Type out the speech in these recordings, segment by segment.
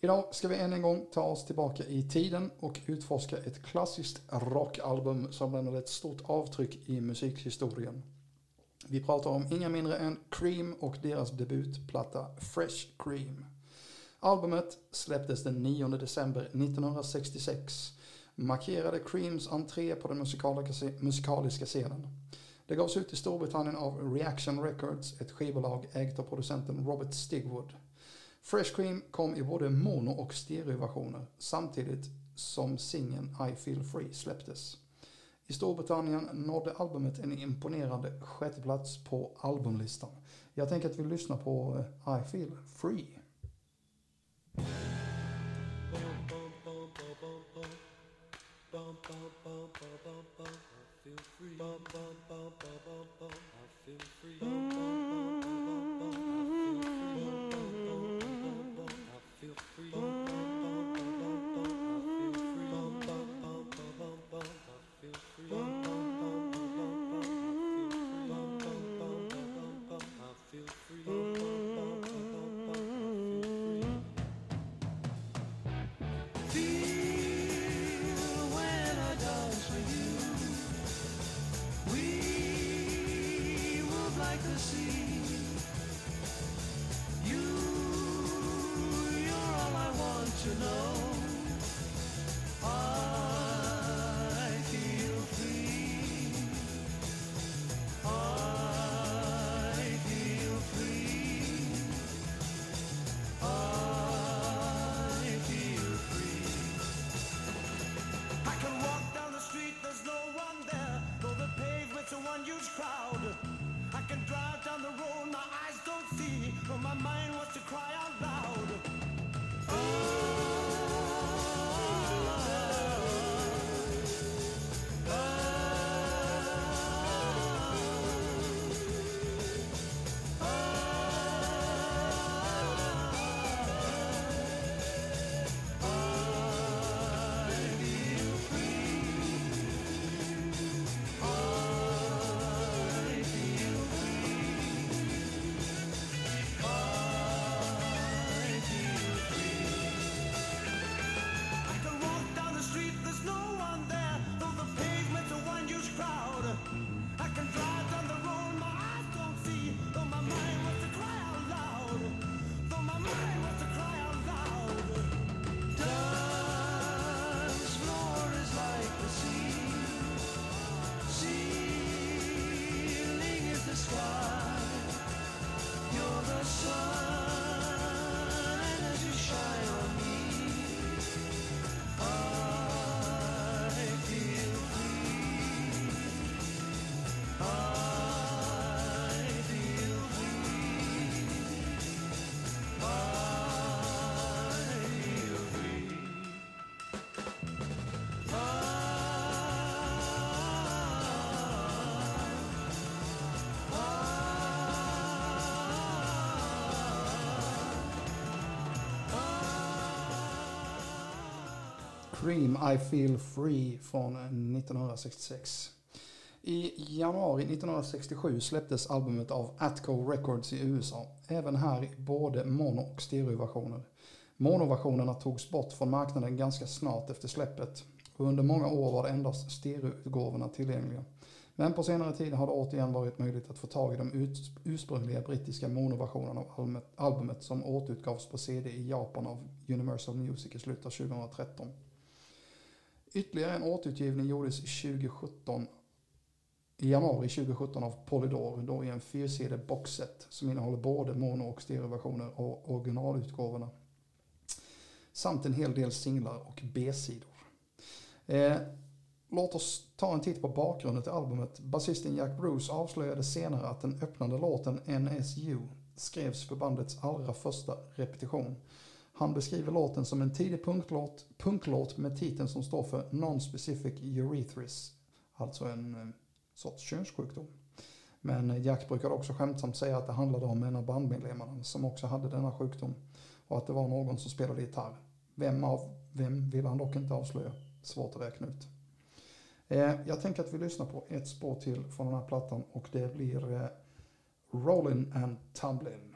Idag ska vi än en gång ta oss tillbaka i tiden och utforska ett klassiskt rockalbum som lämnade ett stort avtryck i musikhistorien. Vi pratar om inga mindre än Cream och deras debutplatta Fresh Cream. Albumet släpptes den 9 december 1966 markerade Creams entré på den musikaliska scenen. Det gavs ut i Storbritannien av Reaction Records, ett skivbolag ägt av producenten Robert Stigwood. Fresh Cream kom i både mono och stereoversioner samtidigt som singeln I Feel Free släpptes. I Storbritannien nådde albumet en imponerande sjätteplats på albumlistan. Jag tänker att vi lyssnar på eh, I Feel Free. Mm. Scream I Feel Free från eh, 1966. I januari 1967 släpptes albumet av Atco Records i USA. Även här i både mono och stereoversioner. Monoversionerna togs bort från marknaden ganska snart efter släppet och under många år var det endast stereoutgåvorna tillgängliga. Men på senare tid har det återigen varit möjligt att få tag i de ursprungliga brittiska monoversionerna av albumet som återutgavs på CD i Japan av Universal Music i slutet av 2013. Ytterligare en återutgivning gjordes 2017 i januari 2017 av Polydor då i en fyrsidig boxset som innehåller både mono och stereoversioner av originalutgåvorna. Samt en hel del singlar och B-sidor. Eh, låt oss ta en titt på bakgrunden till albumet. Basisten Jack Bruce avslöjade senare att den öppnande låten NSU skrevs för bandets allra första repetition. Han beskriver låten som en tidig punklåt, punklåt med titeln som står för Non-Specific Urethris, alltså en eh, sorts könssjukdom. Men Jack brukade också skämtsamt säga att det handlade om en av bandmedlemmarna som också hade denna sjukdom och att det var någon som spelade gitarr. Vem av vem vill han dock inte avslöja. Svårt att räkna ut. Eh, jag tänker att vi lyssnar på ett spår till från den här plattan och det blir Rolling Rollin' and Tumblin'.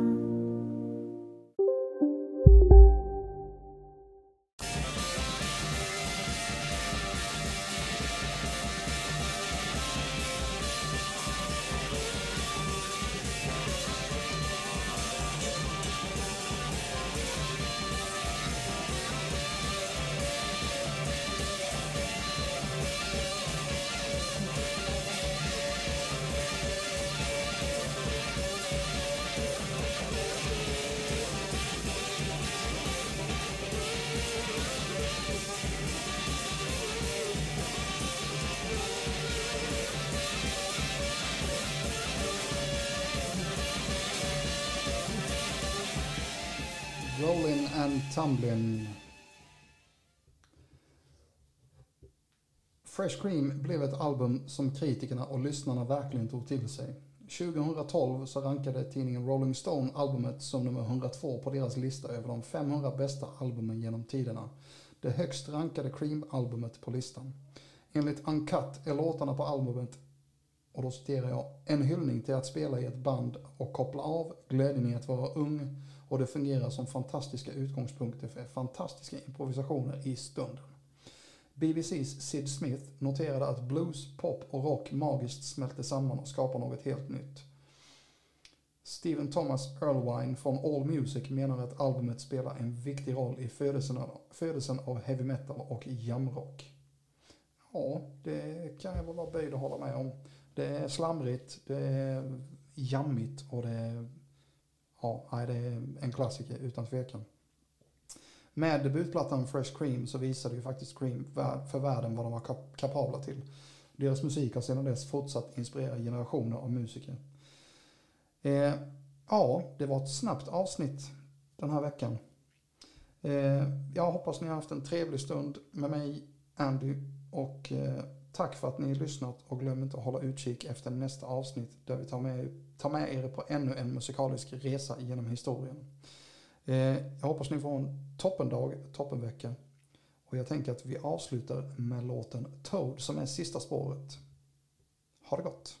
And Tumblin'. Fresh Cream blev ett album som kritikerna och lyssnarna verkligen tog till sig. 2012 så rankade tidningen Rolling Stone albumet som nummer 102 på deras lista över de 500 bästa albumen genom tiderna. Det högst rankade Cream-albumet på listan. Enligt Uncut är låtarna på albumet, och då citerar jag, en hyllning till att spela i ett band och koppla av, glädjen i att vara ung och det fungerar som fantastiska utgångspunkter för fantastiska improvisationer i stunden. BBCs Sid Smith noterade att blues, pop och rock magiskt smälter samman och skapar något helt nytt. Stephen Thomas Erlewine från All Music menar att albumet spelar en viktig roll i födelsen av, födelsen av heavy metal och jamrock. Ja, det kan jag väl vara böjd att hålla med om. Det är slamrigt, det är jammigt och det är, ja, det är en klassiker utan tvekan. Med debutplattan Fresh Cream så visade ju faktiskt Cream för världen vad de var kapabla till. Deras musik har sedan dess fortsatt inspirera generationer av musiker. Eh, ja, det var ett snabbt avsnitt den här veckan. Eh, jag hoppas ni har haft en trevlig stund med mig, Andy, och eh, tack för att ni har lyssnat och glöm inte att hålla utkik efter nästa avsnitt där vi tar med, tar med er på ännu en musikalisk resa genom historien. Eh, jag hoppas ni får en toppendag, toppenvecka. Och jag tänker att vi avslutar med låten Toad som är sista spåret. Ha det gott!